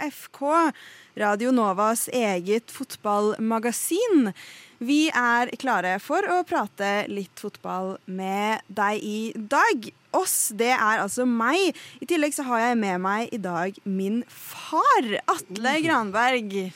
Velkommen til Nova FK, Radio Novas eget fotballmagasin. Vi er klare for å prate litt fotball med deg i dag. Oss, det er altså meg. I tillegg så har jeg med meg i dag min far, Atle Granberg.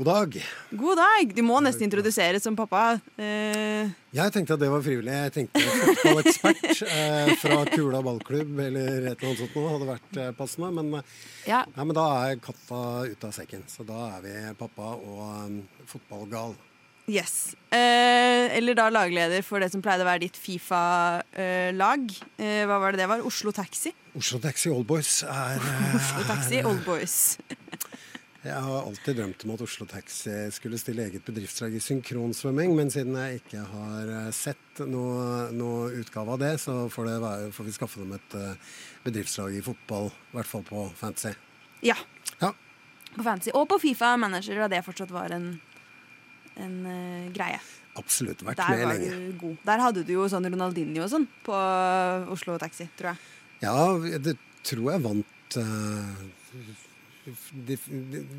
God dag. God dag. Du må nesten introduseres som pappa. Eh, Jeg tenkte at det var frivillig. Jeg tenkte fotballekspert eh, fra Kula ballklubb eller et eller annet sånt noe hadde vært eh, passende. Men, eh, ja. ja, men da er katta ute av sekken. Så da er vi pappa og um, fotballgal. Yes. Eh, eller da lagleder for det som pleide å være ditt Fifa-lag. Eh, hva var det det var? Oslo Taxi? Oslo Taxi Oldboys er eh, Oslo Taxi Old Boys. Jeg har alltid drømt om at Oslo Taxi skulle stille eget bedriftslag i synkronsvømming, men siden jeg ikke har eh, sett noe, noe utgave av det, så får, det være, får vi skaffe dem et eh, bedriftslag i fotball, i hvert fall på fantasy. Ja. Ja. På Fantasy. Og på Fifa Manager, da det fortsatt var en, en uh, greie. Absolutt vært Der med var lenge. du god. Der hadde du jo sånn Ronaldinho og sånn på Oslo Taxi, tror jeg. Ja, det tror jeg vant di-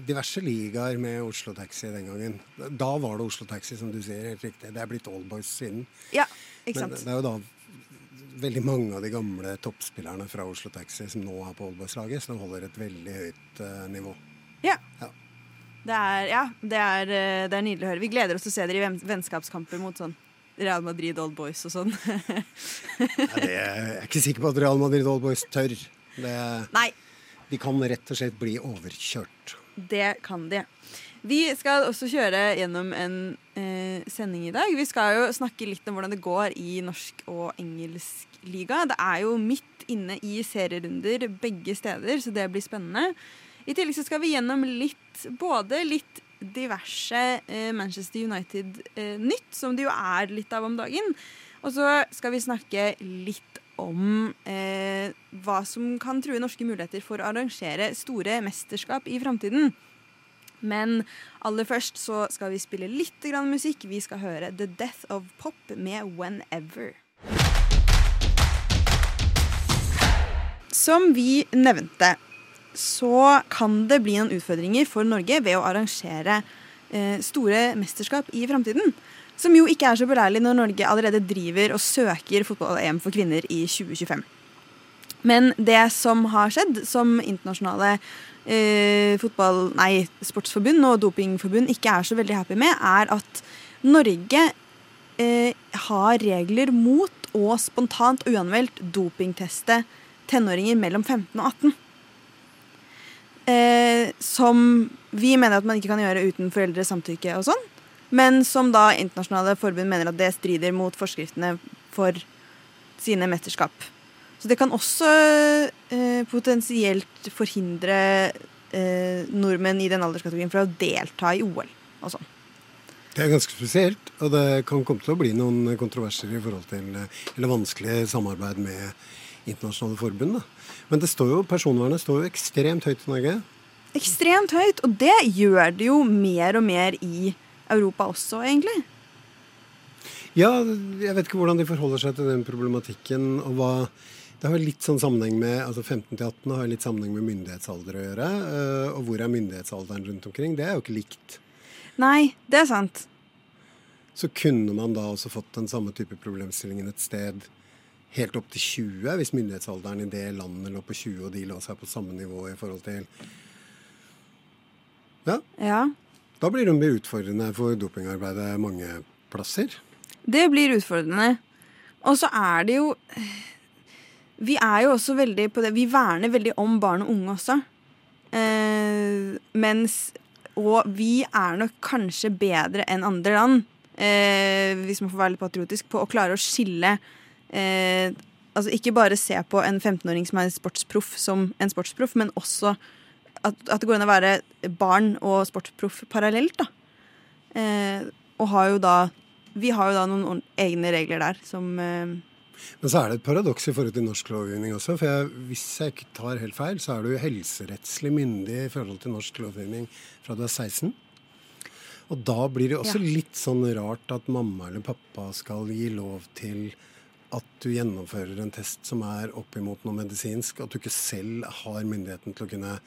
diverse ligaer med Oslo Taxi den gangen. Da var det Oslo Taxi, som du sier. helt riktig. Det er blitt Allboys siden. Ja, ikke Men sant. det er jo da veldig mange av de gamle toppspillerne fra Oslo Taxi som nå er på Allboys-laget, så de holder et veldig høyt uh, nivå. Ja. Ja. Det er, ja, det er, eh, det er nydelig å høre. Vi gleder oss til å se dere i venn- vennskapskamper mot sånn Real Madrid Old Boys og sånn. Det er jeg er ikke sikker på at Real Madrid Old Boys tør. Det, Nei, de kan rett og slett bli overkjørt. det kan de. Vi skal også kjøre gjennom en eh, sending i dag. Vi skal jo snakke litt om hvordan det går i norsk og engelsk liga. Det er jo midt inne i serierunder begge steder, så det blir spennende. I tillegg så skal vi gjennom litt, både litt diverse eh, Manchester United-nytt, som det jo er litt av om dagen. Og så skal vi snakke litt om eh, hva som kan true norske muligheter for å arrangere store mesterskap i framtiden. Men aller først så skal vi spille litt grann musikk. Vi skal høre The Death of Pop med Whenever. Som vi nevnte, så kan det bli noen utfordringer for Norge ved å arrangere eh, store mesterskap i framtiden. Som jo ikke er så beleilig når Norge allerede driver og søker fotball-EM for kvinner i 2025. Men det som har skjedd, som internasjonale eh, fotball, nei, sportsforbund og dopingforbund ikke er så veldig happy med, er at Norge eh, har regler mot å spontant og uanmeldt dopingteste tenåringer mellom 15 og 18. Eh, som vi mener at man ikke kan gjøre uten foreldres samtykke og sånn. Men som da internasjonale forbund mener at det strider mot forskriftene for sine mesterskap. Så det kan også eh, potensielt forhindre eh, nordmenn i den alderskategorien fra å delta i OL og sånn. Det er ganske spesielt, og det kan komme til å bli noen kontroverser i forhold til eller vanskelig samarbeid med internasjonale forbund. Da. Men det står jo, personvernet står jo ekstremt høyt i Norge. Ekstremt høyt, og det gjør det jo mer og mer i Europa også, egentlig. Ja, jeg vet ikke hvordan de forholder seg til den problematikken. og hva... Det har litt sånn sammenheng med altså 15-18 har litt sammenheng med myndighetsalder å gjøre. øh, Og hvor er myndighetsalderen rundt omkring? Det er jo ikke likt. Nei, det er sant. Så kunne man da også fått den samme type problemstillingen et sted helt opp til 20, hvis myndighetsalderen i det landet lå på 20 og de lå seg på samme nivå i forhold til Ja, Ja. Da blir det mer utfordrende for dopingarbeidet mange plasser. Det blir utfordrende. Og så er det jo Vi er jo også veldig på det Vi verner veldig om barn og unge også. Eh, mens Og vi er nok kanskje bedre enn andre land, eh, hvis man får være litt patriotisk, på å klare å skille eh, Altså ikke bare se på en 15-åring som er sportsproff som en sportsproff, men også at, at det går an å være barn og sportsproff parallelt. da. Eh, og har jo da Vi har jo da noen egne regler der som eh, Men så er det et paradoks i forhold til norsk lovgivning også. For jeg, hvis jeg ikke tar helt feil, så er du helserettslig myndig i forhold til norsk lovgivning fra du er 16. Og da blir det også Ja. litt sånn rart at mamma eller pappa skal gi lov til at du gjennomfører en test som er oppimot noe medisinsk, at du ikke selv har myndigheten til å kunne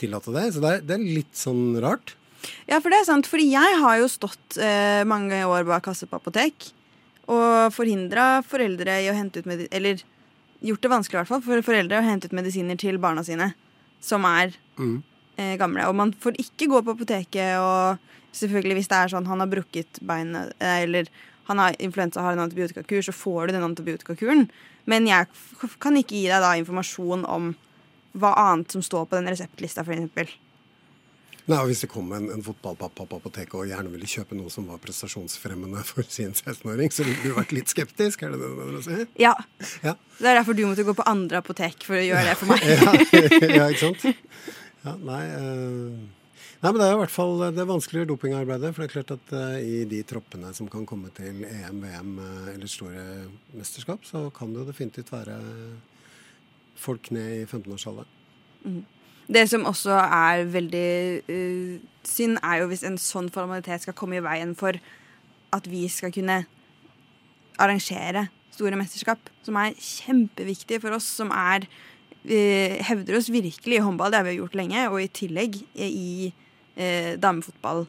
tillate det. Så det er, det er litt sånn rart. Ja, for det er sant. Fordi jeg har jo stått eh, mange år bak kasse på apotek og forhindra foreldre i å hente ut medisiner Eller gjort det vanskelig i hvert fall for foreldre å hente ut medisiner til barna sine som er Mm. eh, gamle. Og man får ikke gå på apoteket og selvfølgelig hvis det er sånn han har brukket beinet eh, eller han har influensa har en antibiotikakur, så får du den antibiotikakuren. Men jeg kan ikke gi deg da informasjon om hva annet som står på den reseptlista, f.eks. Nei, Hvis det kom en, en fotballpappa på apoteket og gjerne ville kjøpe noe som var prestasjonsfremmende for sin 16-åring, så ville du vært litt skeptisk? Er det det du mener å si? Ja. Ja. Det er derfor du måtte gå på andre apotek for å gjøre det for meg. ja, ja, ikke sant? Ja, nei, Uh... nei, men det er i hvert fall det er vanskeligere dopingarbeidet. For det er klart at uh, i de troppene som kan komme til EM, VM uh, eller store mesterskap, så kan det jo definitivt være folk ned i 15-årsalderen. Det som også er veldig uh, synd, er jo hvis en sånn formalitet skal komme i veien for at vi skal kunne arrangere store mesterskap, som er kjempeviktige for oss, som er vi hevder oss virkelig i håndball, det har vi gjort lenge, og i tillegg i uh, damefotball.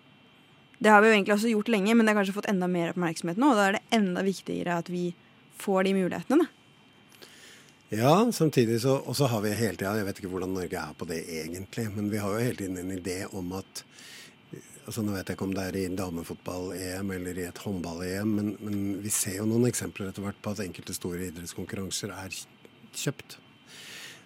Det har vi jo egentlig også gjort lenge, men det har kanskje fått enda mer oppmerksomhet nå, og da er det enda viktigere at vi får de mulighetene. Da. Ja, samtidig så og har vi hele tida Jeg vet ikke hvordan Norge er på det egentlig, men vi har jo hele tiden en idé om at altså Nå vet jeg ikke om det er i damefotball-EM eller i et håndball-EM, men, men vi ser jo noen eksempler etter hvert på at enkelte store idrettskonkurranser er kjøpt.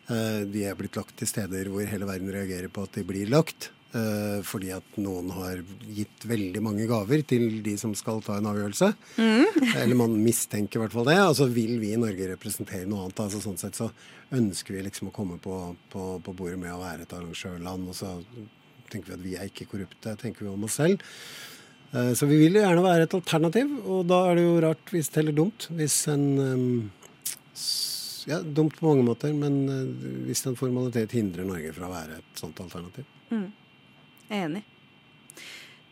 Eh, De er blitt lagt til steder hvor hele verden reagerer på at de blir lagt. Eh, Fordi at noen har gitt veldig mange gaver til de som skal ta en avgjørelse. Eller man mistenker i hvert fall det. Og så vil vi i Norge representere noe annet. Altså sånn sett så ønsker vi liksom å komme på, på, på bordet med å være et arrangørland. Og så tenker vi at vi er ikke korrupte, tenker vi om oss selv. Eh, Så vi vil jo gjerne være et alternativ, og da er det jo rart hvis det heller dumt hvis en Ja, dumt på mange måter, men eh, hvis en formalitet hindrer Norge fra å være et sånt alternativ. Er enig.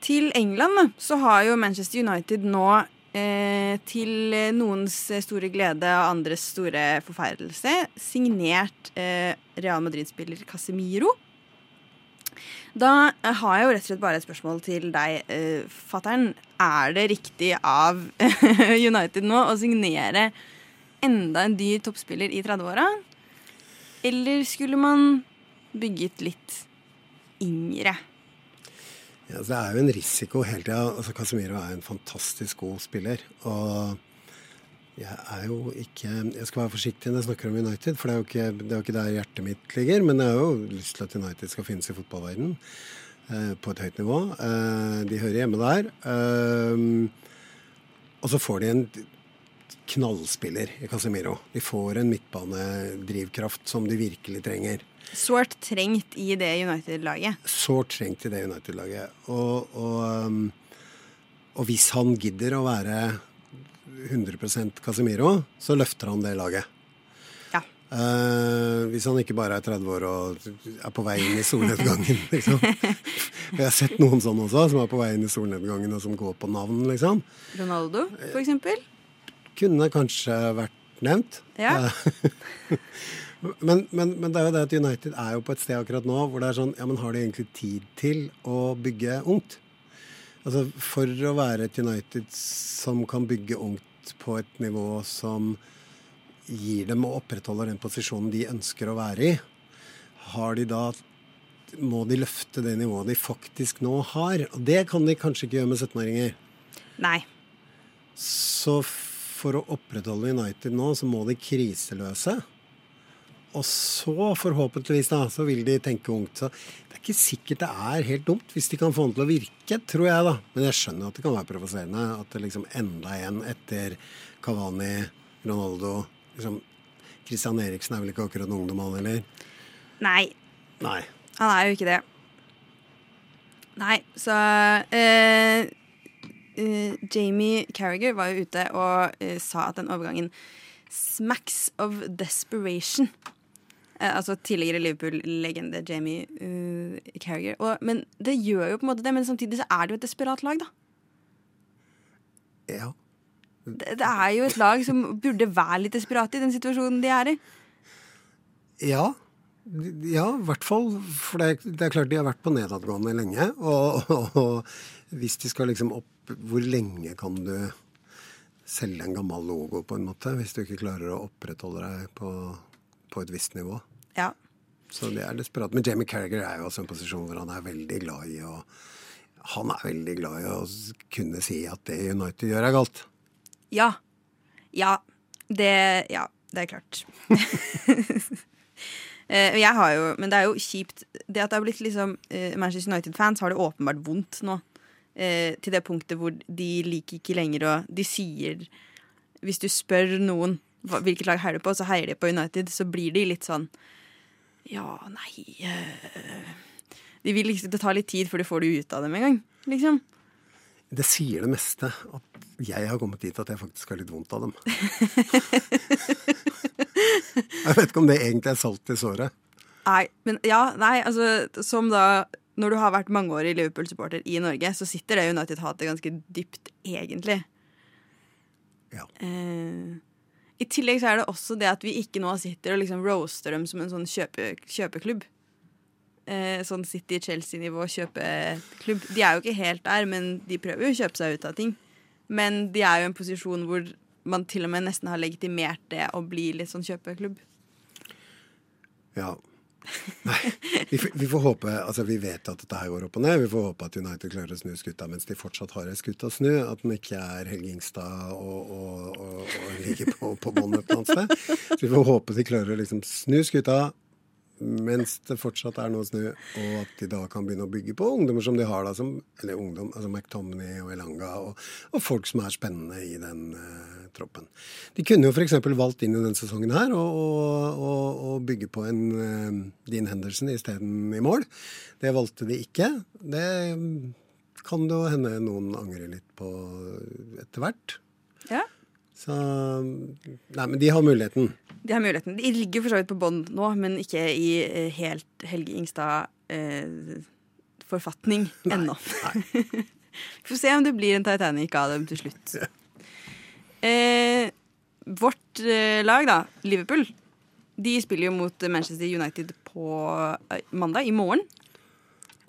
Til England så har jo Manchester United nå eh, til noens store glede og andres store forferdelse signert eh, Real Madrid-spiller Casemiro. Da eh, har jeg jo rett og slett bare et spørsmål til deg, eh, fattern. Er det riktig av United nå å signere enda en dyr toppspiller i 30-åra? Eller skulle man bygget litt yngre? Ja, det er jo en risiko hele tida. Altså, Casemiro er en fantastisk god spiller. Og jeg er jo ikke Jeg skal være forsiktig når jeg snakker om United, for det er jo ikke, det er jo ikke der hjertet mitt ligger. Men jeg har jo lyst til at United skal finnes i fotballverdenen eh, på et høyt nivå. Eh, de hører hjemme der. Eh, og så får de en knallspiller i Casemiro. De får en midtbanedrivkraft som de virkelig trenger. Sårt trengt i det United-laget. sårt trengt i det United-laget. Og, og, um, og hvis han gidder å være 100% Casemiro, så løfter han det laget. Ja. Eh, hvis han ikke bare er 30 år og er på vei inn i solnedgangen, liksom. Jeg har sett noen sånne også, som er på vei inn i solnedgangen og som går på navn, liksom. Ronaldo, for eksempel. Kunne kanskje vært nevnt. Ja. Men, men, men det er jo det at United er jo på et sted akkurat nå hvor det er sånn Ja, men har de egentlig tid til å bygge ungt? Altså For å være et United som kan bygge ungt på et nivå som gir dem og opprettholder den posisjonen de ønsker å være i, har de da må de løfte det nivået de faktisk nå har. Og det kan de kanskje ikke gjøre med 17-åringer. Nei. Så for å opprettholde United nå, så må de kriseløse. Og så, forhåpentligvis, da, så vil de tenke ungt. Så det er ikke sikkert det er helt dumt hvis de kan få den til å virke, tror jeg, da. Men jeg skjønner at det kan være provoserende. At det liksom enda en etter Kavani, Ronaldo liksom, Christian Eriksen er vel ikke akkurat en ungdom, han heller? Nei, Nei. han er jo ikke det. Nei, så eh, eh, Jamie Carriger var jo ute og uh, sa at den overgangen smacks of desperation. Uh, altså tidligere Liverpool-legende Jamie Carriger. Og, men det gjør jo på en måte det, men samtidig så er det jo et desperat lag, da. Ja. Det, det er jo et lag som burde være litt desperate i den situasjonen de er i. Ja. Ja, i hvert fall. For det, det, er klart de har vært på nedadgående lenge. Og, og, og hvis de skal liksom opp Hvor lenge kan du selge en gammel logo, på en måte, hvis du ikke klarer å opprettholde deg på, på et visst nivå? Ja. Så det er desperat. Men Jamie Carriger er jo også en posisjon hvor han er veldig glad i å Han er veldig glad i å kunne si at det United gjør, er galt. Ja. Ja. Det Ja, det er klart. Eh, jeg har jo, men det er jo kjipt Det at det har blitt liksom uh, Manchester United-fans har det åpenbart vondt nå. Uh, til det punktet hvor de liker ikke lenger å De sier Hvis du spør noen hvilket lag heier du på, så heier de på United, så blir de litt sånn Ja, nei eh. De vil liksom, Det tar litt tid før du får det ut av dem en gang. Liksom. Det sier det meste. At jeg har kommet dit at jeg faktisk har litt vondt av dem. jeg vet ikke om det egentlig er salt i såret. Nei, men ja, nei, altså som da Når du har vært mangeårig Liverpool-supporter i Norge, så sitter det United-hatet ganske dypt, egentlig. Ja. Eh, I tillegg så er det også det at vi ikke nå sitter og liksom roaster dem som en sånn kjøpe, kjøpeklubb. Eh, sånn City Chelsea-nivå kjøpeklubb. De er jo ikke helt der, men de prøver jo å kjøpe seg ut av ting. Men de er jo i en posisjon hvor man til og med nesten har legitimert det å bli litt sånn kjøpeklubb. Ja. Nei, vi, vi, får håpe Altså, vi vet at dette her går opp og ned. Vi får håpe at United klarer å snu skuta mens de fortsatt har ei skutt å snu. At den ikke er Helge Ingstad og, og, og, og ligger på, på bånn et eller annet sted. Så vi får håpe de klarer å liksom snu skuta, mens det fortsatt er noe snø, og at de da kan begynne å bygge på ungdommer som de har, da, som, eller ungdom, altså McTominay og Elanga, og, og, folk som er spennende i den uh, troppen. De kunne jo f.eks. valgt inn i denne sesongen her og, bygge på en uh, Dean Henderson isteden i mål. Det valgte de ikke. Det kan det jo hende noen angrer litt på etter hvert. Ja. Så Nei, men de har muligheten. De har muligheten. De ligger for så vidt på bånn nå, men ikke i eh, helt Helge Ingstad-forfatning eh, ennå. Vi får se om det blir en Titanic av dem til slutt. Eh, vårt eh, lag, da, Liverpool, de spiller jo mot Manchester United på eh, mandag, i morgen.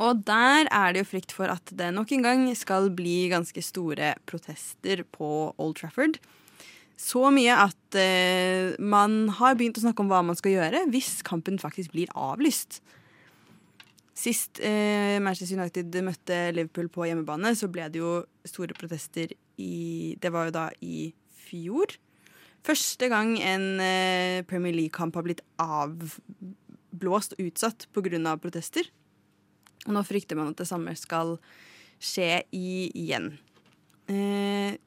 Og der er det jo frykt for at det nok en gang skal bli ganske store protester på Old Trafford. Så mye at eh, man har begynt å snakke om hva man skal gjøre hvis kampen faktisk blir avlyst. Sist eh, Manchester United møtte Liverpool på hjemmebane, så ble det jo store protester i Det var jo da i fjor. Første gang en eh, Premier League-kamp har blitt avblåst og utsatt pga. protester. Og nå frykter man at det samme skal skje igjen. Eh,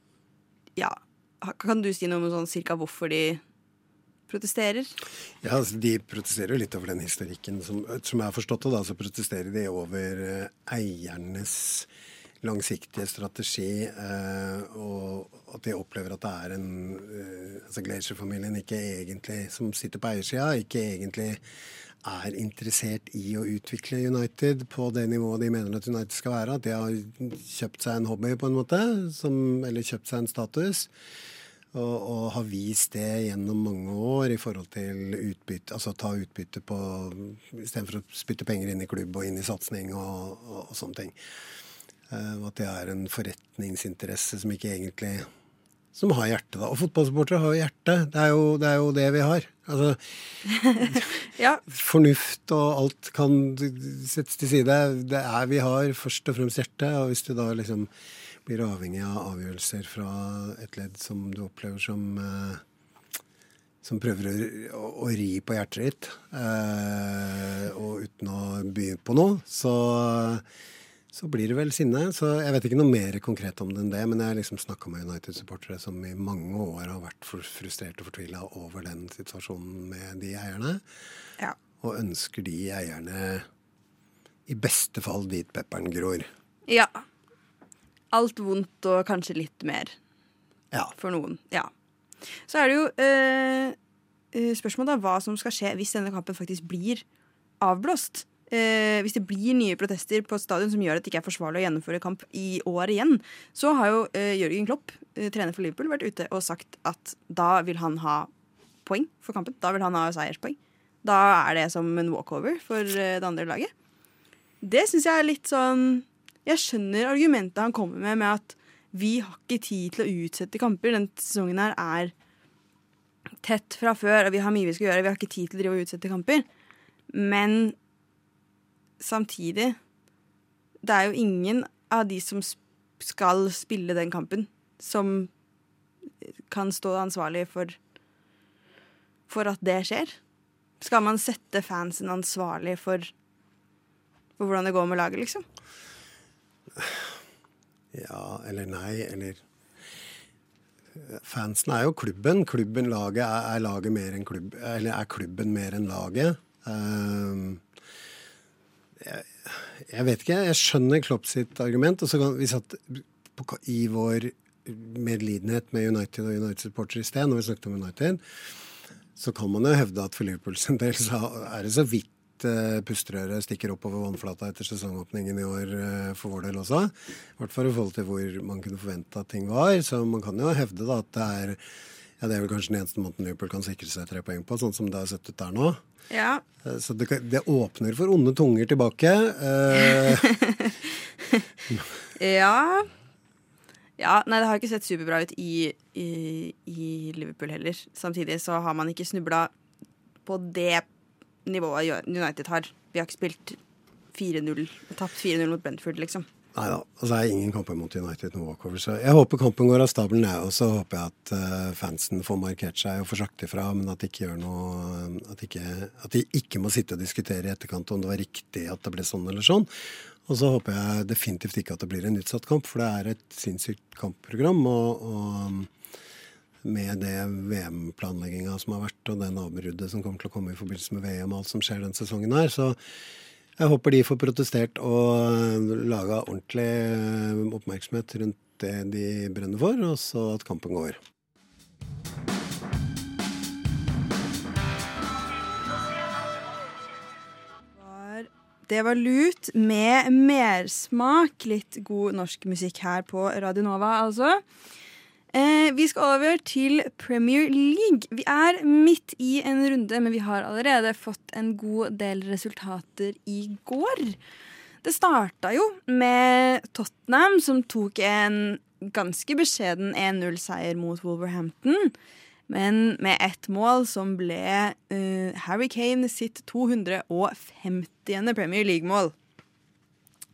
ja, kan du si noe om sånn cirka hvorfor de protesterer? Ja, altså, De protesterer jo litt over den historikken. Som, som jeg har forstått det, da, så protesterer de over uh, eiernes langsiktige strategi, uh, og at de opplever at det er en uh, Altså Glacier-familien ikke egentlig, som sitter på eiersida, ikke egentlig er interessert i å utvikle United på det nivået de mener at United skal være. At de har kjøpt seg en hobby, på en måte, som, eller kjøpt seg en status. Og, og, har vist det gjennom mange år i forhold til utbytte, altså ta utbytte på Istedenfor å spytte penger inn i klubb og inn i satsing og, og, og, sånne ting. Uh, at det er en forretningsinteresse som ikke egentlig Som har hjerte, da. Og fotballsupportere har jo hjerte. Det er jo, det er jo det vi har. Altså ja. Fornuft og alt kan settes til side. Det er vi har først og fremst hjerte. Og hvis du da liksom blir avhengig av avgjørelser fra et ledd som du opplever som eh, som prøver å, å, ri på hjertet ditt, eh, og uten å by på noe, så, så, blir det vel sinne. Så jeg vet ikke noe mer konkret om det enn det, men jeg har liksom snakka med United-supportere som i mange år har vært frustrert og fortvila over den situasjonen med de eierne, ja. og ønsker de eierne i beste fall dit pepperen gror. Ja alt vondt og kanskje litt mer. Ja. For noen. Ja. Så er det jo eh, eh, spørsmålet da hva som skal skje hvis denne kampen faktisk blir avblåst. eh, hvis det blir nye protester på stadion som gjør at det ikke er forsvarlig å gjennomføre kamp i år igjen, så har jo eh, Jørgen Klopp, eh, trener for Liverpool, vært ute og sagt at da vil han ha poeng for kampen. Da vil han ha seierspoeng. Da er det som en walkover for eh, det andre laget. Det syns jeg er litt sånn Jeg skjønner argumentet han kommer med, med at vi har ikke tid til å utsette kamper. Den sesongen her er tett fra før, og vi har mye vi skal gjøre. Vi har ikke tid til å drive og utsette kamper. Men samtidig Det er jo ingen av de som skal spille den kampen, som kan stå ansvarlig for, for at det skjer. Skal man sette fansen ansvarlig for, for hvordan det går med laget, liksom? Ja eller nei, eller Fansen er jo klubben. Klubben, laget, er, er laget mer enn klubb, eller er klubben mer enn laget? Um, jeg, jeg, vet ikke. Jeg skjønner Klopp sitt argument. Og så kan vi satt på, i vår medlidenhet med United og United-supportere i sted, når vi snakket om United, så kan man jo hevde at for Liverpools del så er det så vidt uh, pusterøre stikker oppover vannflata etter sesongåpningen i år uh, for vår del også. I hvert fall i forhold til hvor man kunne forvente at ting var. Så man kan jo hevde da at det er ja, det er vel kanskje den eneste måten Liverpool kan sikre seg tre poeng på, sånn som det har sett ut der nå. Ja. Uh, så det, det, åpner for onde tunger tilbake. ja. Ja, nei, det har ikke sett superbra ut i, i, i Liverpool heller. Samtidig så har man ikke snubla på det nivået United har. Vi har ikke spilt 4-0, tapt 4-0 mot Brentford, liksom. Nei da. Altså, det er ingen kamper mot United noen walkover. Så jeg håper kampen går av stabelen, jeg. Og så håper jeg at uh, fansen får markert seg og får sagt ifra, men at de ikke gjør noe at, ikke, at de ikke må sitte og diskutere i etterkant om det var riktig at det ble sånn eller sånn. Og så håper jeg definitivt ikke at det blir en utsatt kamp, for det er et sinnssykt kampprogram. og, og med det VM-planlegginga som har vært, og den avbruddet som kommer til å komme i forbindelse med VM og alt som skjer den sesongen her. Så jeg håper de får protestert og laga ordentlig oppmerksomhet rundt det de brenner for, og så at kampen går. Det var Lut med mersmak. Litt god norsk musikk her på Radio Nova, altså. Eh, vi skal over til Premier League. Vi er midt i en runde, men vi har allerede fått en god del resultater i går. Det starta jo med Tottenham, som tok en ganske beskjeden 1-0-seier mot Wolverhampton. Men med ett mål som ble uh, Harry Kane sitt 250. Premier League-mål.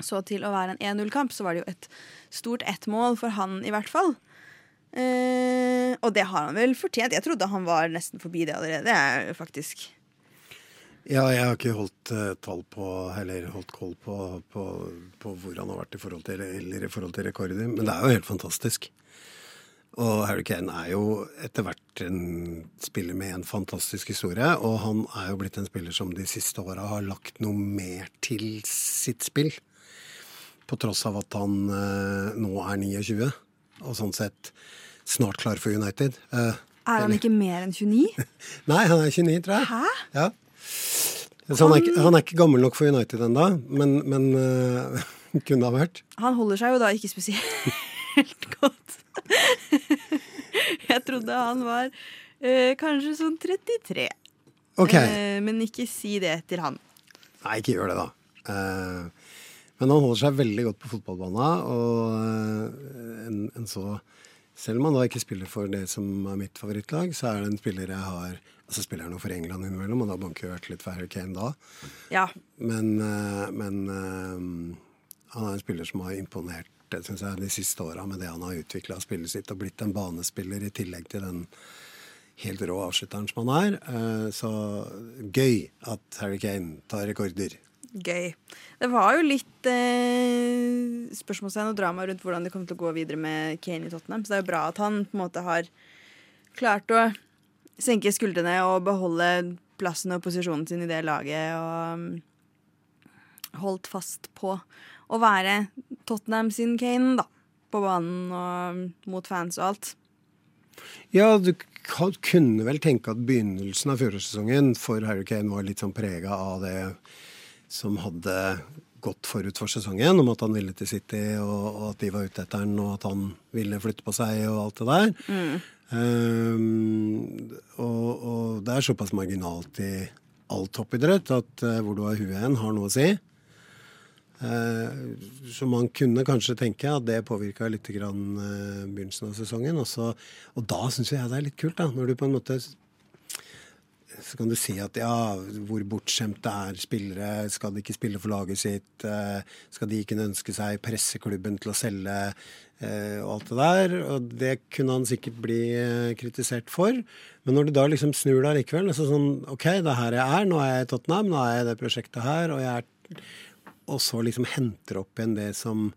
Så til å være en 1-0-kamp så var det jo et stort ett-mål for han, i hvert fall. Eh, og det har han vel fortjent. Jeg trodde han var nesten forbi det allerede, jeg, faktisk. Ja, jeg har ikke holdt uh, tall på, eller holdt koll på, på, på, hvor han har vært i forhold til, eller i forhold til rekorder, men det er jo helt fantastisk. Og Harry Kane er jo etter hvert en spiller med en fantastisk historie. Og han er jo blitt en spiller som de siste åra har lagt noe mer til sitt spill. På tross av at han uh, nå er 29, og sånn sett snart klar for United. Uh, er han ikke mer enn 29? Nei, han er 29, tror jeg. Hæ? Ja. Så han er, ikke, han er ikke gammel nok for United ennå, men, men uh, kunne ha vært. Han holder seg jo da ikke spesielt godt. jeg trodde han var uh, kanskje sånn 33. Okay. Uh, men ikke si det til han. Nei, ikke gjør det, da. Men han holder seg veldig godt på fotballbanen, og en, en så selv om han da ikke spiller for det som er mitt favorittlag, så er det en spiller jeg har Altså spiller han jo for England innimellom, og da banker jo vært litt for Harry Kane da. Ja. Men, eh, men uh, han er en spiller som har imponert synes jeg, de siste åra med det han har utvikla spillet sitt, og blitt en banespiller i tillegg til den helt rå avslutteren som han er. Så gøy at Harry Kane tar rekorder gøy. Det var jo litt eh, spørsmålstegn og drama rundt hvordan det kom til å gå videre med Kane i Tottenham. Så det er jo bra at han på en måte har klart å senke skuldrene og beholde plassen og posisjonen sin i det laget. Og um, holdt fast på å være Tottenham sin Kane, da. På banen og mot fans og alt. Ja, du kunne vel tenke at begynnelsen av fjorårssesongen for Harry Kane var litt sånn prega av det som hadde gått forut for sesongen om at han ville til City, og, og at de var ute etter han, og at han ville flytte på seg og alt det der. Mm. Um, og, og, det er såpass marginalt i all toppidrett at uh, hvor du har huet hen, har noe å si. Uh, så man kunne kanskje tenke at det påvirka litt grann, uh, begynnelsen av sesongen. Også, og da syns jeg det er litt kult, da, når du på en måte så kan du si at ja, hvor bortskjemte er spillere? Skal de ikke spille for laget sitt? Eh, skal de ikke ønske seg presseklubben til å selge? Eh, og alt det der. Og det kunne han sikkert bli eh, kritisert for. Men når du da liksom snur deg likevel, så sånn OK, det er her jeg er. Nå er jeg i Tottenham, nå er jeg i det prosjektet her. Og, jeg er, og så liksom henter opp igjen det som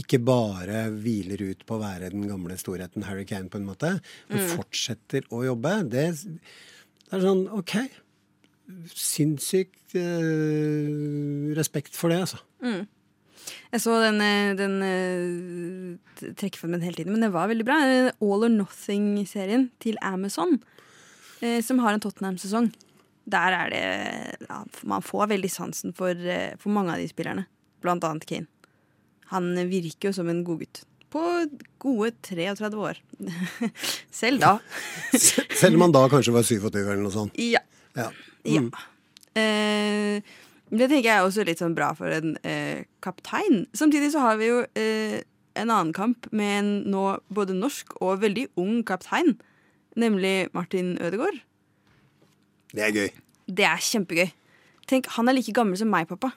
ikke bare hviler ut på å være den gamle storheten Harry Kane, på en måte, men mm. fortsetter å jobbe. Det det er sånn OK. Sinnssykt eh, respekt for det, altså. Mm. Jeg så den, eh, den uh, trekkfilmen hele tiden, men det var veldig bra. All or Nothing-serien til Amazon, som har en Tottenham-sesong. Der er det ja, Man får veldig sansen for, for, mange av de spillerne, blant annet Kane. Han virker jo som en godgutt på gode 33 år. Selv da. Selv om han da kanskje var 27 eller noe sånt? Ja. ja. Mm. ja. Eh, det tenker jeg er også litt sånn bra for en eh, kaptein. Samtidig så har vi jo eh, en annen kamp med en nå både norsk og veldig ung kaptein. Nemlig Martin Ødegaard. Det er gøy. Det er kjempegøy. Tenk, Han er like gammel som meg, pappa.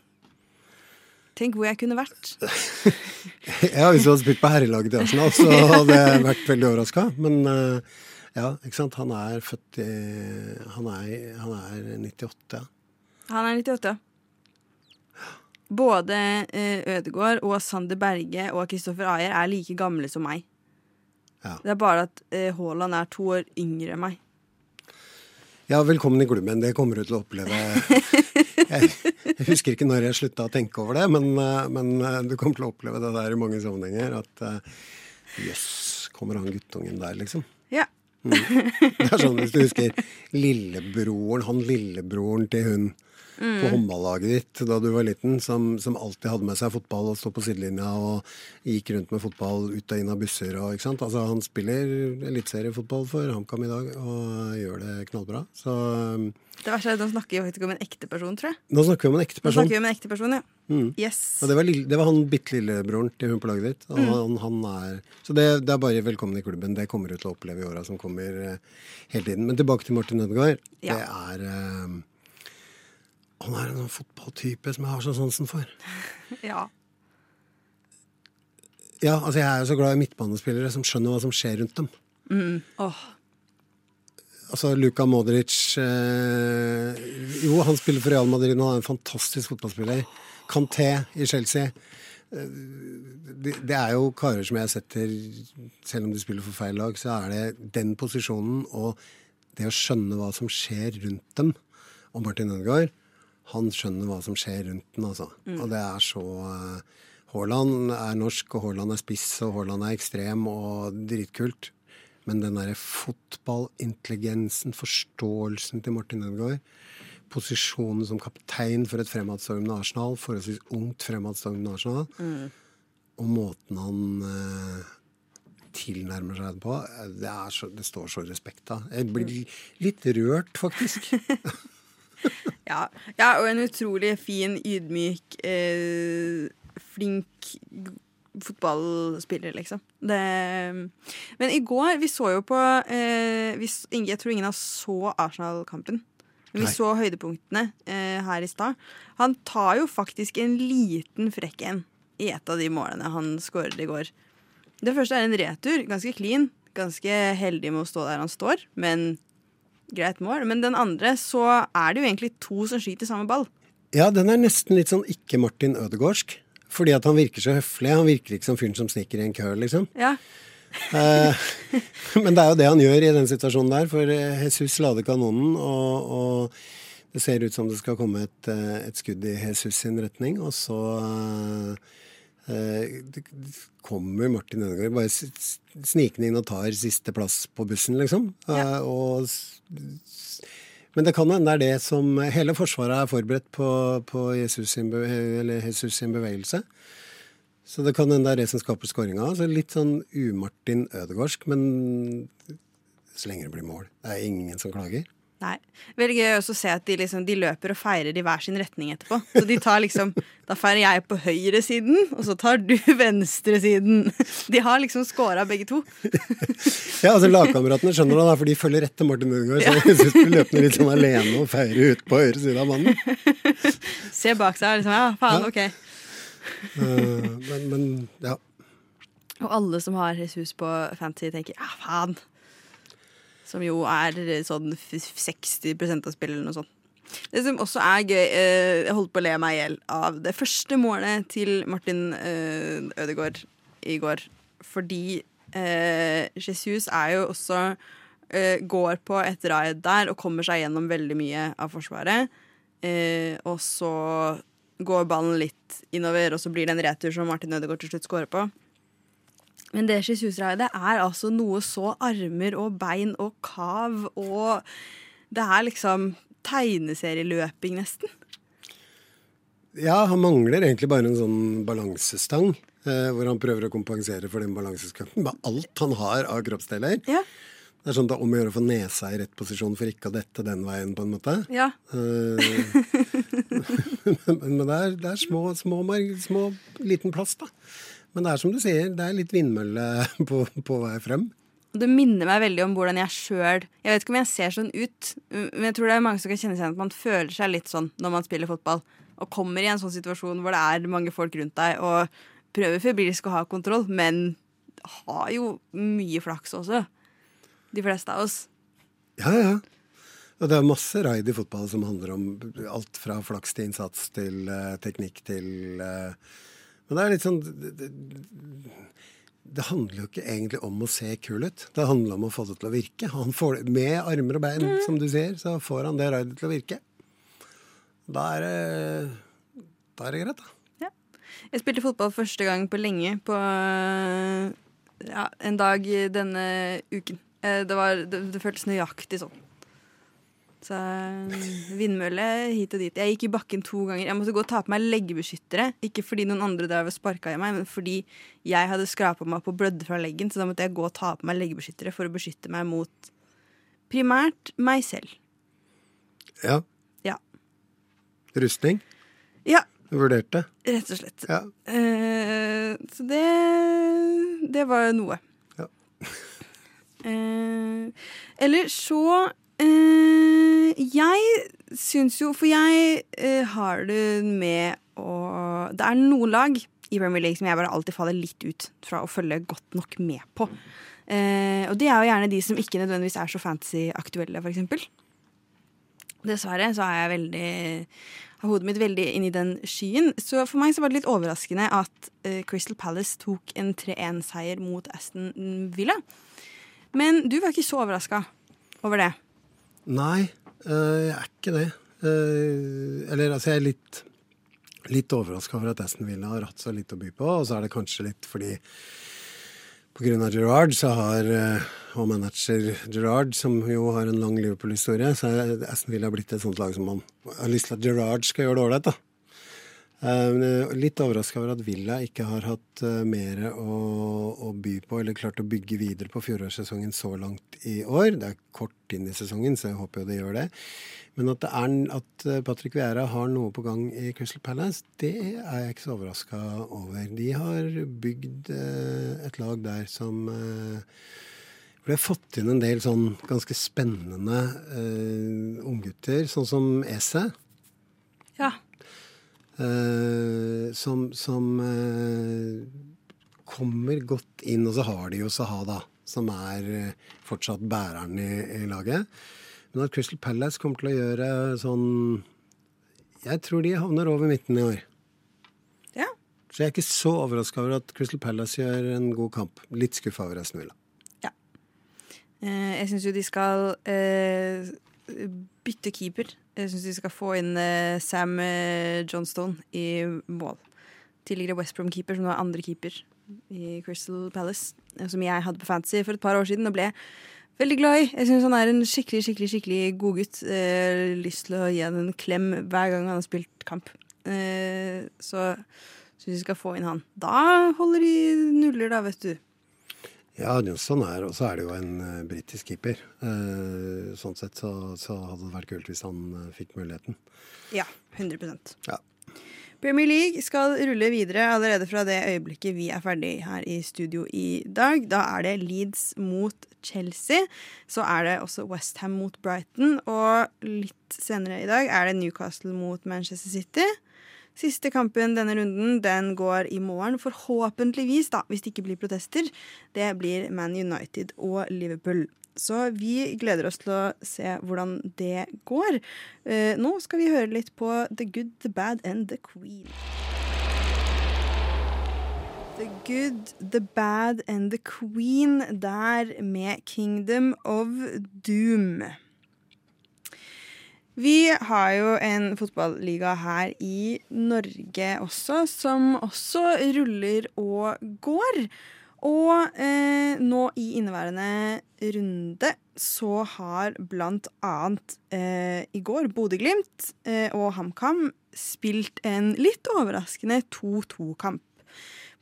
Tenk hvor jeg kunne vært. ja, Hvis du hadde spilt på herrelaget til Arsenal, så hadde jeg vært veldig overraska. Men uh, ja, ikke sant. Han er født i Han er, han er 98, ja. Han er 98, ja. Både uh, Ødegaard og Sander Berge og Kristoffer Ayer er like gamle som meg. Ja. Det er bare at uh, Haaland er to år yngre enn meg. Ja, velkommen i klubben. Det kommer du til å oppleve. Jeg, jeg husker ikke når jeg slutta å tenke over det, men, eh, men, eh, du kommer til å oppleve det der i mange sammenhenger. At eh, jøss, yes, kommer han guttungen der, liksom? Ja. Mm. Det er sånn hvis du husker lillebroren, han lillebroren til hun mm. på håndballaget ditt da du var liten, som, som, alltid hadde med seg fotball og sto på sidelinja og gikk rundt med fotball ut og inn av busser. Og, ikke sant? Altså, han spiller eliteseriefotball for HamKam i dag og gjør det knallbra. Så det verste er at Nå snakker vi ikke om en ekte person, tror jeg. Nå snakker vi om en ekte person. Nå snakker vi om en ekte person, ja. Mm. Yes. Og det var, lille, det var han bitte lillebroren til hun på laget ditt. Mm. han, han, er, så det, det, er bare velkommen i klubben. Det kommer du til å oppleve i åra som kommer uh, hele tiden. Men tilbake til Martin Ødegaard. Ja. Det er uh, han er en sånn fotballtype som jeg har så sansen for. ja. Ja, altså Jeg er jo så glad i midtbanespillere som skjønner hva som skjer rundt dem. Mm. Oh. Altså, Luka Modric eh, Jo, han spiller for Real Madrid han er en fantastisk fotballspiller. Kanté i Chelsea. Eh, det, det, er jo karer som jeg setter Selv om de spiller for feil lag, så er det den posisjonen og det å skjønne hva som skjer rundt dem. Og Martin Ødegaard han skjønner hva som skjer rundt den, altså. Mm. Og det er så uh, Haaland er norsk, og Haaland er spiss, og Haaland er ekstrem og dritkult. Men den derre fotballintelligensen, forståelsen til Martin Ødegaard, posisjonen som kaptein for et fremadstormende Arsenal, forholdsvis ungt fremadstormende Arsenal, mm. og måten han uh, tilnærmer seg det på, det, så, det står så respekt av. Jeg blir litt rørt, faktisk. ja, ja, og en utrolig fin, ydmyk, eh, flink fotballspiller, liksom. Det, men i går Vi så jo på eh, vi, Jeg tror ingen av oss så Arsenal-kampen. Men vi Nei. så høydepunktene eh, her i stad. Han tar jo faktisk en liten frekk en i et av de målene han skåret i går. Det første er en retur. Ganske clean. Ganske heldig med å stå der han står, men greit mål. Men den andre så er det jo egentlig to som skyter samme ball. Ja, den er nesten litt sånn ikke Martin Ødegårdsk. Fordi at han virker så høflig. Han virker ikke som fyren som sniker i en kø, liksom. Ja. eh, men det er jo det han gjør i den situasjonen der, for eh, Jesus lader kanonen, og, og, det ser ut som det skal komme et, eh, et skudd i Jesus sin retning, og så eh, kommer Martin Ødegaard bare snikende inn og tar siste plass på bussen, liksom. Ja. Eh, og Men det kan hende det er det som Hele Forsvaret er forberedt på, på Jesus, sin Jesus, sin bevegelse. Så det kan hende det er det som skaper skåringa. Så litt sånn umartin Ødegårdsk, men så lenge det blir mål. Det er ingen som klager. Nei. Veldig gøy også å se at de, liksom, de, løper og feirer i hver sin retning etterpå. Så de tar liksom Da feirer jeg på høyresiden, og så tar du venstresiden. De har liksom scora begge to. ja, altså Lagkameratene skjønner det, for de følger rett til Martin Ødegaard. Så jeg syns du løper litt sånn alene og feirer ut på høyre side av mannen. Se bak seg liksom Ja, faen, ja. ok. Uh, men, men, ja. Og alle som har Jesus på Fantasy, tenker ja, faen. Som jo er sånn 60 av spillet eller noe sånt. Det som også er gøy, eh, jeg holdt på å le meg i hjel av det første målet til Martin eh, Ødegaard i går. Fordi eh, Jesus er jo også Går på et raid der og kommer seg gjennom veldig mye av Forsvaret. og så går ballen litt innover, og så blir det en retur som Martin Ødegaard til slutt scorer på. Men det Jesus-raidet er altså noe så armer og bein og kav og Det er liksom tegneserieløping, nesten. Ja, han mangler egentlig bare en sånn balansestang. Eh, hvor han prøver å kompensere for den balanseskatten med alt han har av kroppsdeler. Ja. Det er sånn det er om å gjøre å få nesa i rett posisjon for ikke å dette den veien, på en måte. Ja. Eh, men, men det er, det er små, små, små, liten plass, da. Men det er som du sier, det er litt vindmølle på, på vei frem. Det minner meg veldig om hvordan jeg sjøl Jeg vet ikke om jeg ser sånn ut, men jeg tror det er mange som kan kjenne seg igjen at man føler seg litt sånn når man spiller fotball. Og kommer i en sånn situasjon hvor det er mange folk rundt deg og prøver febrilsk å ha kontroll, men har jo mye flaks også. De fleste av oss. Ja, ja. Og det er masse raid i fotball som handler om alt fra flaks til innsats til uh, teknikk til uh, men det er litt sånn det, det, handler jo ikke egentlig om å se kul ut. Det handler om å få det til å virke. Får, med armer og bein, mm. som du sier, så får han det raidet til å virke. Da er det, da er det greit, da. Ja. Jeg spilte fotball første gang på lenge på ja, en dag denne uken. Eh, det, var, det, det føltes nøyaktig sånn. Så eh, vindmølle hit og dit. Jeg gikk i bakken to ganger. Jeg måtte gå og ta på meg leggebeskyttere. Ikke fordi noen andre drev og sparka i meg, men fordi jeg hadde skrapa meg på blødde fra leggen. Så da måtte jeg gå og ta på meg leggebeskyttere for å beskytte meg mot primært meg selv. Ja. ja. Rustning? Ja. Du vurderte? Rett og slett. Ja. Uh, så det Det var noe. Ja. uh, eller så Uh, jeg syns jo For jeg uh, har det med å Det er noen lag i Premier League som jeg bare alltid faller litt ut fra å følge godt nok med på. Uh, og det er jo gjerne de som ikke nødvendigvis er så fantasy-aktuelle, f.eks. Dessverre så er jeg veldig har hodet mitt veldig inn i den skyen. Så for meg så var det litt overraskende at Crystal Palace tok en 3-1-seier mot Aston Villa. Men du var ikke så overraska over det? Nei, øh, jeg er ikke det. Uh, eller altså, jeg er litt, litt overraska over at Aston Villa har hatt så litt å by på. Og så er det kanskje litt fordi pga. Gerrard så har, uh, og manager Gerrard, som jo har en lang Liverpool-historie, så er Aston Villa blitt et sånt lag som man har lyst til at Gerrard skal gjøre det ålreit. Uh, litt overraska over at Villa ikke har hatt uh, mer å, å, by på, eller klart å bygge videre på fjorårssesongen så langt i år. Det er kort inn i sesongen, så jeg håper jo det gjør det. Men at, det er, at uh, Patrick Vieira har noe på gang i Crystal Palace, det er jeg ikke så overraska over. De har bygd et lag der som for de har fått inn en del sånn ganske spennende unggutter, sånn som Ese. Ja. Uh, som, som uh, kommer godt inn. Og så har de jo Saha, da, som er uh, fortsatt bæreren i, i, laget. Men at Crystal Palace kommer til å gjøre sånn Jeg tror de havner over midten i år. Ja. Så jeg er ikke så overraska over at Crystal Palace gjør en god kamp. Litt skuffa over resten Villa. Ja. jeg syns jo de skal bytte keeper. Jeg syns de skal få inn uh, Sam uh, Johnstone i mål. Tidligere West Brom-keeper, som nå er andre keeper i Crystal Palace. Uh, som jeg hadde på Fantasy for et par år siden og ble Veldig glad i. Jeg syns han er en skikkelig skikkelig, skikkelig god gutt. Eh, lyst til å gi han en klem hver gang han har spilt kamp. Eh, så syns vi skal få inn han. Da holder de nuller, da, vet du. Ja, Johnson er, og så er det jo en uh, britisk keeper. Uh, sånn sett så, så, hadde det vært kult hvis han uh, fikk muligheten. Ja, 100 ja. Premier League skal rulle videre allerede fra det øyeblikket vi er ferdig her i studio i dag. Da er det Leeds mot Chelsea. Så er det også Westham mot Brighton. Og litt senere i dag er det Newcastle mot Manchester City. Siste kampen denne runden den går i morgen, forhåpentligvis, da, hvis det ikke blir protester. Det blir Man United og Liverpool. Så vi gleder oss til å se hvordan det går. Eh, nå skal vi høre litt på The Good, The Bad and The Queen. The Good, The Bad and The Queen der med Kingdom of Doom. Vi har jo en fotballiga her i Norge også, som også ruller og går. Og eh, nå i inneværende runde så har blant annet eh, i går Bodø-Glimt eh, og HamKam spilt en litt overraskende 2-2-kamp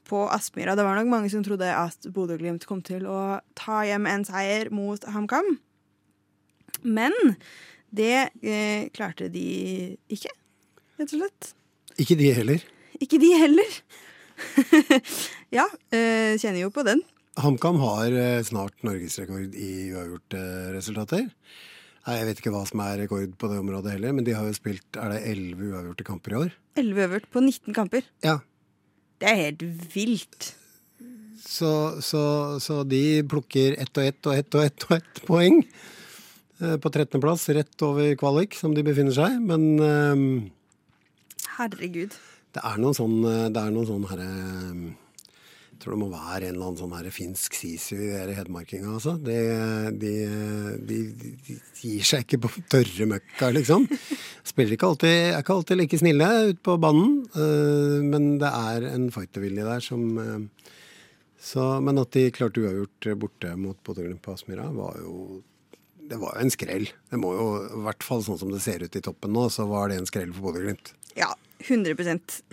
på Aspmyra. Det var nok mange som trodde at Bodø-Glimt kom til å ta hjem en seier mot HamKam. Men det eh, klarte de ikke, rett og slett. Ikke de heller. Ikke de heller. ja, eh, kjenner jo på den. HamKam har eh, snart norgesrekord i uavgjorte resultater. Nei, Jeg vet ikke hva som er rekord på det området heller, men de har jo spilt er det 11 uavgjorte kamper i år. 11 uavgjort på 19 kamper? Ja. Det er helt vilt. Så, så, så de plukker ett og ett og ett og ett og ett poeng eh, på 13.-plass, rett over kvalik, som de befinner seg. Men um, Herregud. Det er noen sånn, eh, det er noen sånn herre Jeg tror det må være en eller annen sånn herre finsk sisu i de hedmarkinga, altså. De, de, de, de, gir seg ikke på tørre møkka, liksom. Spiller ikke alltid, er ikke alltid like snille ute på banen, uh, men det er en fightervilje der som uh, så, Men at de klarte uavgjort borte mot Bodø-Glimt på Aspmyra, var jo det var jo en skrell. Det må jo, I hvert fall sånn som det ser ut i toppen nå, så var det en skrell for Bodø-Glimt. Ja, 100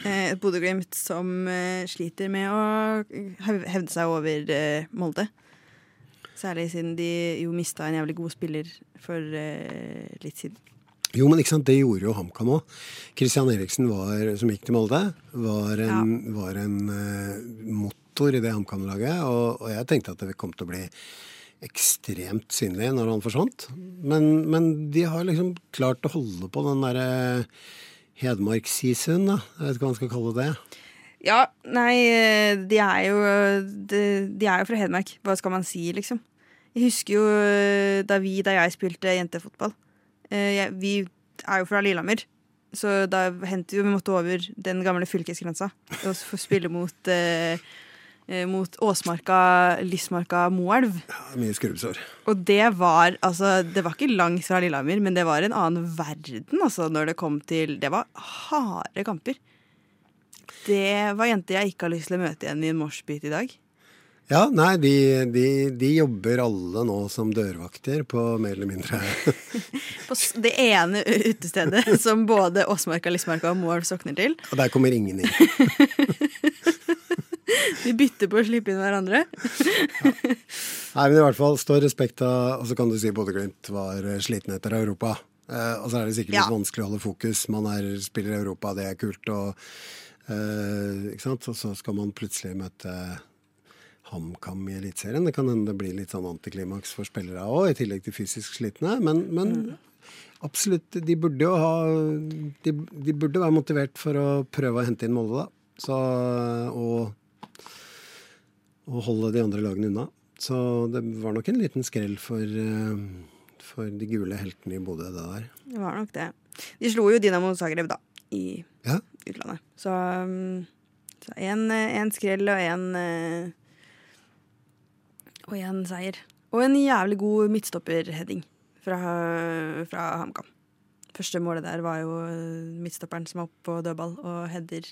eh, Et Bodø-Glimt som eh, sliter med å hevde seg over eh, Molde. Særlig siden de jo mista en jævlig god spiller for litt siden. Jo, men ikke sant, det gjorde jo HamKam òg. Christian Eriksen, var, som gikk til Molde, var en, ja. var en motor i det HamKam-laget. Og, og, jeg tenkte at det kom til å bli ekstremt synlig når han forsvant. Men, men de har liksom klart å holde på den derre Hedmarkssisund, da. Jeg vet ikke hva man skal kalle det. Ja, nei, de er jo de, de, er jo fra Hedmark. Hva skal man si, liksom? Jeg husker jo da vi, da jeg spilte jentefotball. Eh, vi er jo fra Lillehammer. Så da hendte vi måtte over den gamle fylkesgrensa og spille mot eh, Eh, mot Åsmarka, Lysmarka, Moelv. Ja, mye skrubbsår. Og det var altså Det var ikke langt fra Lillehammer, men det var en annen verden altså, når det kom til Det var harde kamper. Det var jenter jeg ikke har lyst til å møte igjen i en moshpit i dag. Ja, nei, de, de, de, jobber alle nå som dørvakter på mer eller mindre På det ene utestedet som både Åsmarka, Lysmarka og Moelv sokner til. Og der kommer ingen inn. De bytter på å slippe inn hverandre. ja. Nei, men i hvert fall står respekt av Og så kan du si Bodø-Glimt var eh, sliten etter Europa. Eh, og så er det sikkert litt ja. vanskelig å holde fokus. Man er, spiller i Europa, det er kult. Og, eh, ikke sant? og så skal man plutselig møte HamKam i Eliteserien. Det kan hende det blir litt sånn antiklimaks for spillere òg, i tillegg til fysisk slitne. Men, men mm. absolutt, de burde jo ha de, de, burde være motivert for å prøve å hente inn Molde, da. Så, og å holde de andre lagene unna. Så det var nok en liten skrell for, eh, for de gule heltene i Bodø, det der. Det var nok det. De slo jo Dinamo Zagreb, da, i ja. utlandet. Så én skrell og én eh, Og én seier. Og en jævlig god midtstopperheading fra, fra HamKam. Første målet der var jo midtstopperen som er oppe på dødball og header.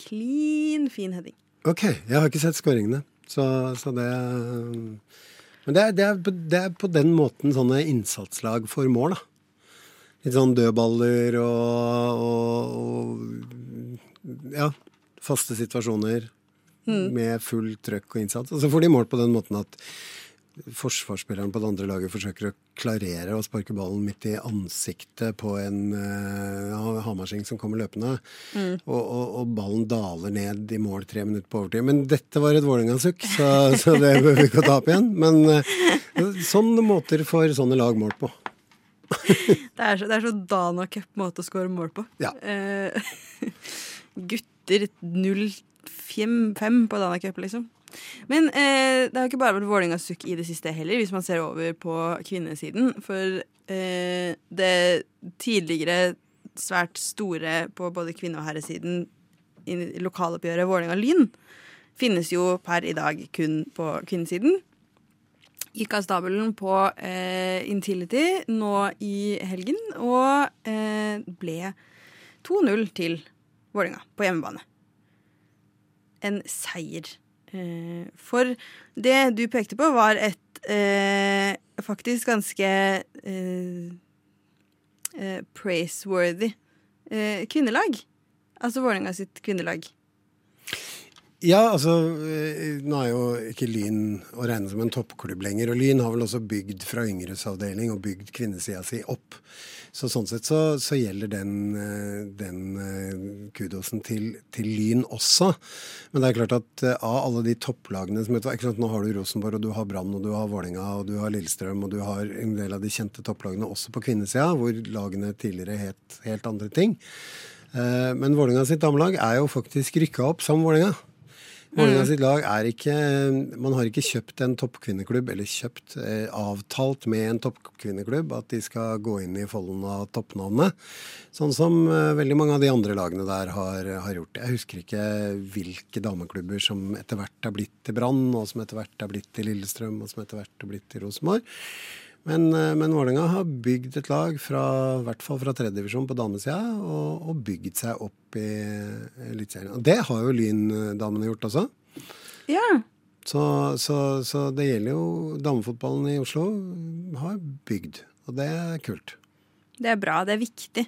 Clean, fin heading. OK. Jeg har ikke sett skåringene. Så, så det Men det er, det, er, det er, på den måten sånne innsatslag får mål, da. Litt sånn dødballer og, og, og ja, faste situasjoner mm. med full trøkk og innsats. Og så får de mål på den måten at forsvarsspilleren på det andre laget forsøker å klarere og sparke ballen midt i ansiktet på en uh, hamarsing som kommer løpende. Mm. Og, og, og, ballen daler ned i mål tre minutter på overtid. Men dette var et Vålerenga-sukk, så, så, det bør vi ikke ta opp igjen. Men uh, sånne måter får sånne lag mål på. det, er så, det er så Dana Cup-måte å score mål på. Ja. Uh, gutter 0-5 på Dana Cup, liksom. Men eh, det har ikke bare vært Vålerengas sukk i det siste heller, hvis man ser over på kvinnesiden. For eh, det tidligere svært store på både kvinne- og herresiden i lokaloppgjøret Vålerenga-Lyn finnes jo per i dag kun på kvinnesiden. Gikk av stabelen på eh, Intility nå i helgen og eh, ble 2-0 til Vålerenga på hjemmebane. En seier for det du pekte på, var et eh, faktisk ganske eh, eh praiseworthy eh, kvinnelag. Altså Vålerenga sitt kvinnelag. Ja, altså Nå er jo ikke Lyn å regne som en toppklubb lenger. Og Lyn har vel også bygd fra yngresavdeling og bygd kvinnesida si opp. Så sånn sett så, så gjelder den, eh, den eh, kudosen til, til, Lyn også. Men det er klart at eh, av alle de topplagene som sant, Nå har du Rosenborg, og du har Brann, og du har Vålerenga, og du har Lillestrøm, og du har en del av de kjente topplagene også på kvinnesida, hvor lagene tidligere het helt andre ting. Men Vålerenga sitt damelag er jo faktisk rykka opp som Vålerenga. Vålerenga mm. sitt lag er ikke Man har ikke kjøpt en toppkvinneklubb, eller kjøpt, eh, avtalt med en toppkvinneklubb at de skal gå inn i folden av toppnavnet. Sånn som eh, veldig mange av de andre lagene der har, har, gjort. Jeg husker ikke hvilke dameklubber som etter hvert er blitt til Brann, og som etter hvert er blitt til Lillestrøm, og som etter hvert er blitt til Rosenborg. Men, eh, men Vålerenga har bygd et lag, fra, i hvert fall fra tredjedivisjon på damesida, og, og bygd seg opp i Eliteserien. Og det har jo Lyn-damene gjort også. Ja. Så, så, så, det gjelder jo Damefotballen i Oslo har bygd, og det er kult. Det er bra. Det er viktig.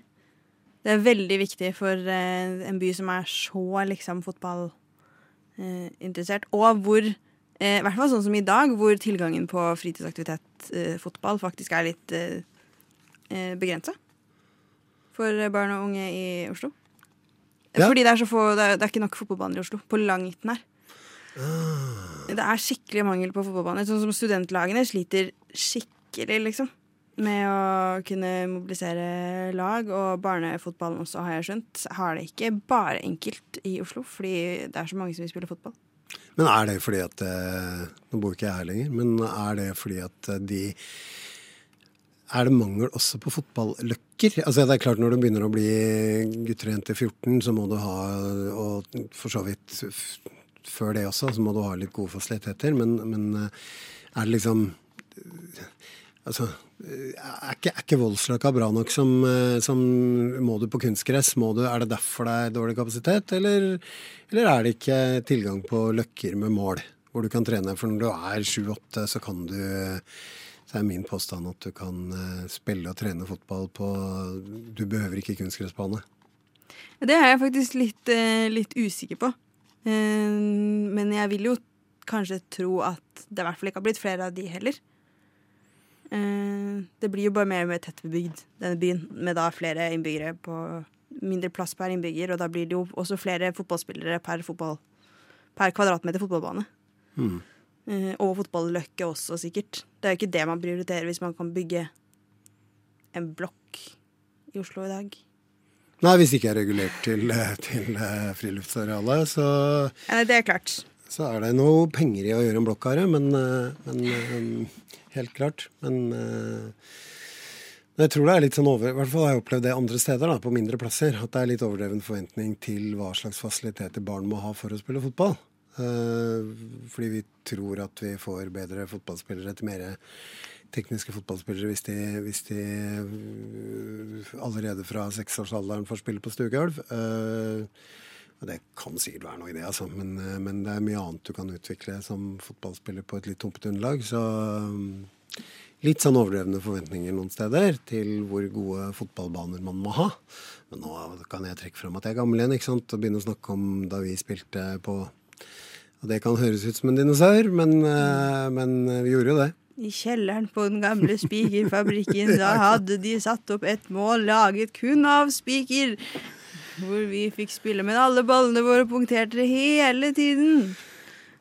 Det er veldig viktig for eh, en by som er så liksom fotballinteressert, eh, og hvor Eh, I hvert fall sånn som i dag, hvor tilgangen på fritidsaktivitet, eh, fotball, faktisk er litt eh, eh begrensa for barn og unge i Oslo. Ja. Fordi det er, få, det, er, det er, ikke nok fotballbaner i Oslo. På langt nær. Ah. Det er skikkelig mangel på fotballbaner. Sånn som studentlagene sliter skikkelig, liksom. Med å kunne mobilisere lag. Og barnefotballen også, har jeg skjønt, har det ikke bare enkelt i Oslo. Fordi det er så mange som vil spille fotball. Men er det fordi at eh, Nå bor ikke jeg her lenger, men er det fordi at eh, de er det mangel også på fotballøkker? Altså det er klart Når du begynner å bli gutter og jenter 14, så må du ha, og for så vidt før det også, så må du ha litt gode fasiliteter. Men, men eh, er det liksom Altså er ikke, er ikke Voldsløkka bra nok som, eh, som, Må du på kunstgress? Er det derfor det er dårlig kapasitet? Eller, eller, er det ikke tilgang på løkker med mål, hvor du kan trene? For når du er sju-åtte, så kan du Så er min påstand at du kan eh, spille og trene fotball på Du behøver ikke kunstgressbane. Det er jeg faktisk litt, eh, litt usikker på. Men jeg vil jo kanskje tro at det i hvert fall ikke har blitt flere av de heller. Eh, det blir jo bare mer og mer tettbebygd, denne byen, med da flere innbyggere på mindre plass per innbygger, og da blir det jo også flere fotballspillere per, fotball, per kvadratmeter fotballbane. Mm. Eh, og fotballøkke også, sikkert. Det er jo ikke det man prioriterer hvis man kan bygge en blokk i Oslo i dag. Nei, hvis det ikke er regulert til, til friluftsarealet, så Nei, Det er klart. Så er det noe penger i å gjøre en blokk av men, eh, men helt klart. Men men jeg tror det er litt sånn over, i hvert fall har jeg opplevd det andre steder, da, på mindre plasser, at det er litt overdreven forventning til hva slags fasiliteter barn må ha for å spille fotball. Fordi vi tror at vi får bedre fotballspillere til mer tekniske fotballspillere hvis de, hvis de allerede fra seksårsalderen får spille på stuegulv. Uh, Og det kan sikkert være noe i det, altså. Men, eh, men, det er mye annet du kan utvikle som fotballspiller på et litt tumpet underlag. Så mm, litt sånn overdrevne forventninger noen steder til hvor gode fotballbaner man må ha. Men nå kan jeg trekke fram at jeg er gammel igjen ikke sant? og begynne å snakke om da vi spilte på Og det kan høres ut som en dinosaur, men, eh, men vi gjorde jo det. I kjelleren på den gamle spikerfabrikken, da hadde de satt opp et mål laget kun av spiker. Hvor vi fikk spille, men alle ballene våre punkterte hele tiden.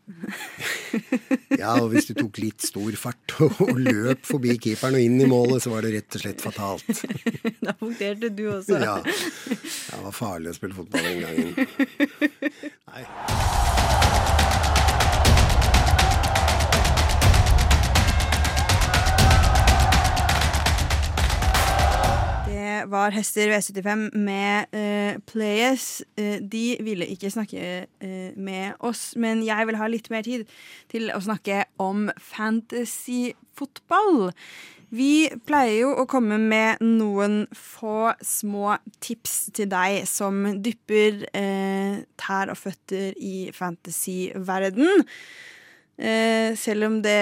ja, og hvis du tok litt stor fart og løp forbi keeperen og inn i målet, så var det rett og slett fatalt. da punkterte du også. ja. Det var farlig å spille fotball den gangen. Nei. Var Hester V75 med uh, Players. Uh, de ville ikke snakke uh, med oss, men jeg vil ha litt mer tid til å snakke om fantasyfotball. Vi pleier jo å komme med noen få små tips til deg som dypper tær og føtter i fantasyverden. Eh, selv om det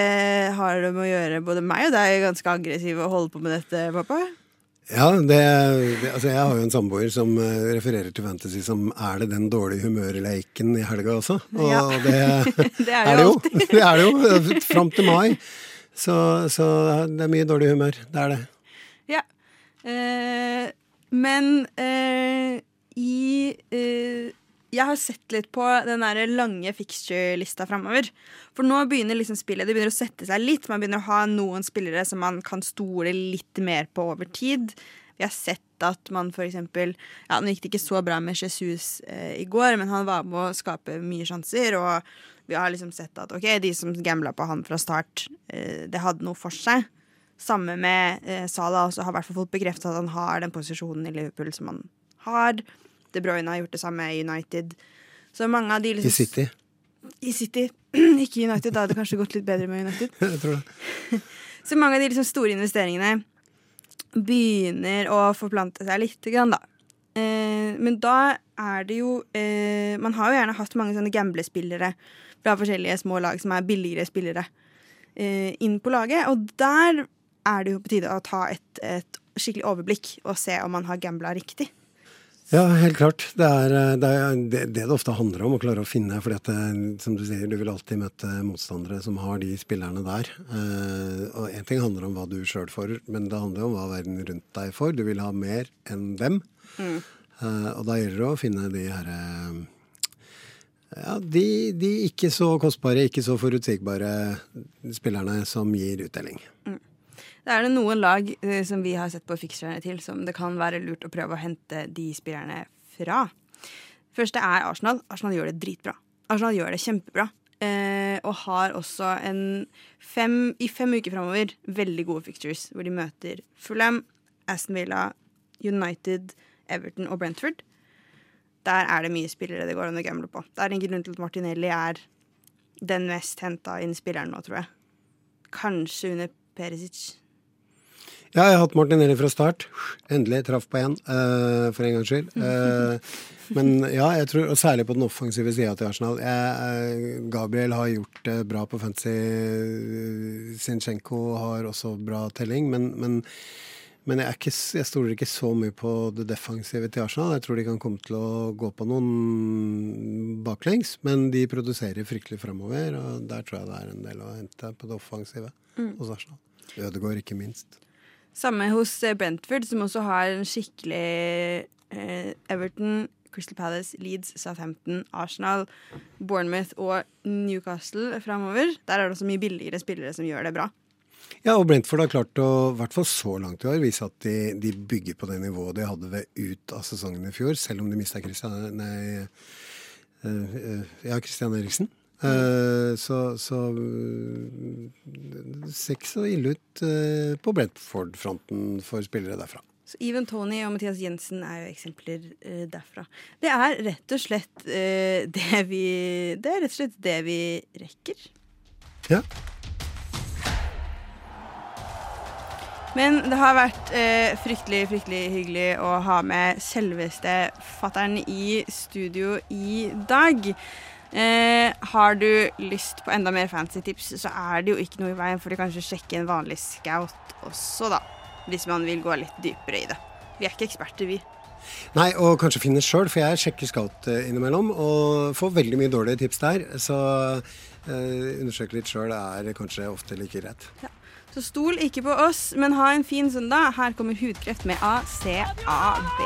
har med å gjøre både meg og deg ganske aggressive å holde på med dette, pappa. Ja, det, det, altså jeg har jo en samboer som uh, refererer til fantasy som er det den dårlige humørleiken i helga også. Og ja. det, det, er det jo. det er det jo. Fram til mai. Så, så, det er mye dårlig humør. Det er det. Ja. Eh, men eh, i jeg har sett litt på den der lange fixture-lista framover. For nå begynner liksom spillet det begynner å sette seg litt. Man begynner å ha noen spillere som man kan stole litt mer på over tid. Vi har sett at man eksempel Ja, nå gikk det ikke så bra med Jesus eh, i går, men han var med å skape mye sjanser. Og vi har liksom sett at ok, de som gambla på han fra start, eh, det hadde noe for seg. Samme med eh, Salah også har i hvert fall fått bekrefta at han har den posisjonen i Liverpool som han har. De Bruyne har gjort det samme i United. Så mange av de liksom, I City? I City. Ikke United. Da hadde det kanskje gått litt bedre med United. Jeg tror det. Så mange av de liksom store investeringene begynner å forplante seg litt, da. Eh, men da er det jo eh, Man har jo gjerne hatt mange sånne gamblespillere fra forskjellige små lag som er billigere spillere, eh, inn på laget. Og der er det jo på tide å ta et, et skikkelig overblikk og se om man har gambla riktig. Ja, helt klart. Det er eh, det, er det, det, ofte handler om, å klare å finne. For at som du sier, du vil alltid møte motstandere som har de spillerne der. Eh, og Én ting handler om hva du sjøl får, men det handler om hva verden rundt deg får. Du vil ha mer enn dem. Mm. Eh, og da gjelder det å finne de herre ja, de, de, ikke så kostbare, ikke så forutsigbare spillerne som gir utdeling. Mm. Det er det noen lag eh, som vi har sett på fikserne til, som det kan være lurt å prøve å hente de spillerne fra. Første er Arsenal. Arsenal gjør det dritbra. Arsenal gjør det kjempebra. Eh, og har også en fem, i fem uker framover veldig gode fixtures, hvor de møter Fulham, Aston Villa, United, Everton og Brentford. Der er det mye spillere det går an å gamble på. Det er en grunn til at Martinelli er den mest henta inn spilleren nå, tror jeg. Kanskje under Perisic. Ja, jeg har hatt Martin Eli fra start. Endelig traff på én, uh, for en gangs skyld. Uh, men ja, jeg tror, og særlig på den offensive sida til Arsenal. Jeg, uh, Gabriel har gjort det bra på fantasy. Zinchenko har også bra telling, men, men, men jeg, ikke, jeg, stoler ikke så mye på det defensive til Arsenal. Jeg tror de kan komme til å gå på noen baklengs, men de produserer fryktelig framover, og der tror jeg det er en del å hente på det offensive mm. hos Arsenal. Ødegaard, ikke minst. Samme hos eh, Brentford, som også har en skikkelig eh, Everton, Crystal Palace, Leeds, Southampton, Arsenal, Bournemouth og Newcastle framover. Der er det også mye billigere spillere som gjør det bra. Ja, og Brentford har klart å, i hvert fall så langt i år, vise at de, de, bygger på det nivået de hadde ved ut av sesongen i fjor, selv om de mista Christian, nei, uh, ja, Christian Eriksen. Uh, så, så det ser ikke så ille ut uh, på Brentford-fronten for spillere derfra. Så Even Tony og Mathias Jensen er jo eksempler uh, derfra. Det er rett og slett det vi Det er rett og slett det vi rekker. Ja. Men det har vært eh, fryktelig, fryktelig hyggelig å ha med selveste fattern i studio i dag. Eh, har du lyst på enda mer fancy tips, så er det jo ikke noe i veien for å kanskje sjekke en vanlig scout også, da. Hvis man vil gå litt dypere i det. Vi er ikke eksperter, vi. Nei, og kanskje finne sjøl, for jeg sjekker Scout eh, innimellom og får veldig mye dårlige tips der. Så eh, undersøke litt sjøl er kanskje ofte like greit. Ja. Så stol ikke på oss, men ha en fin søndag. Her kommer Hudkreft med ACAB.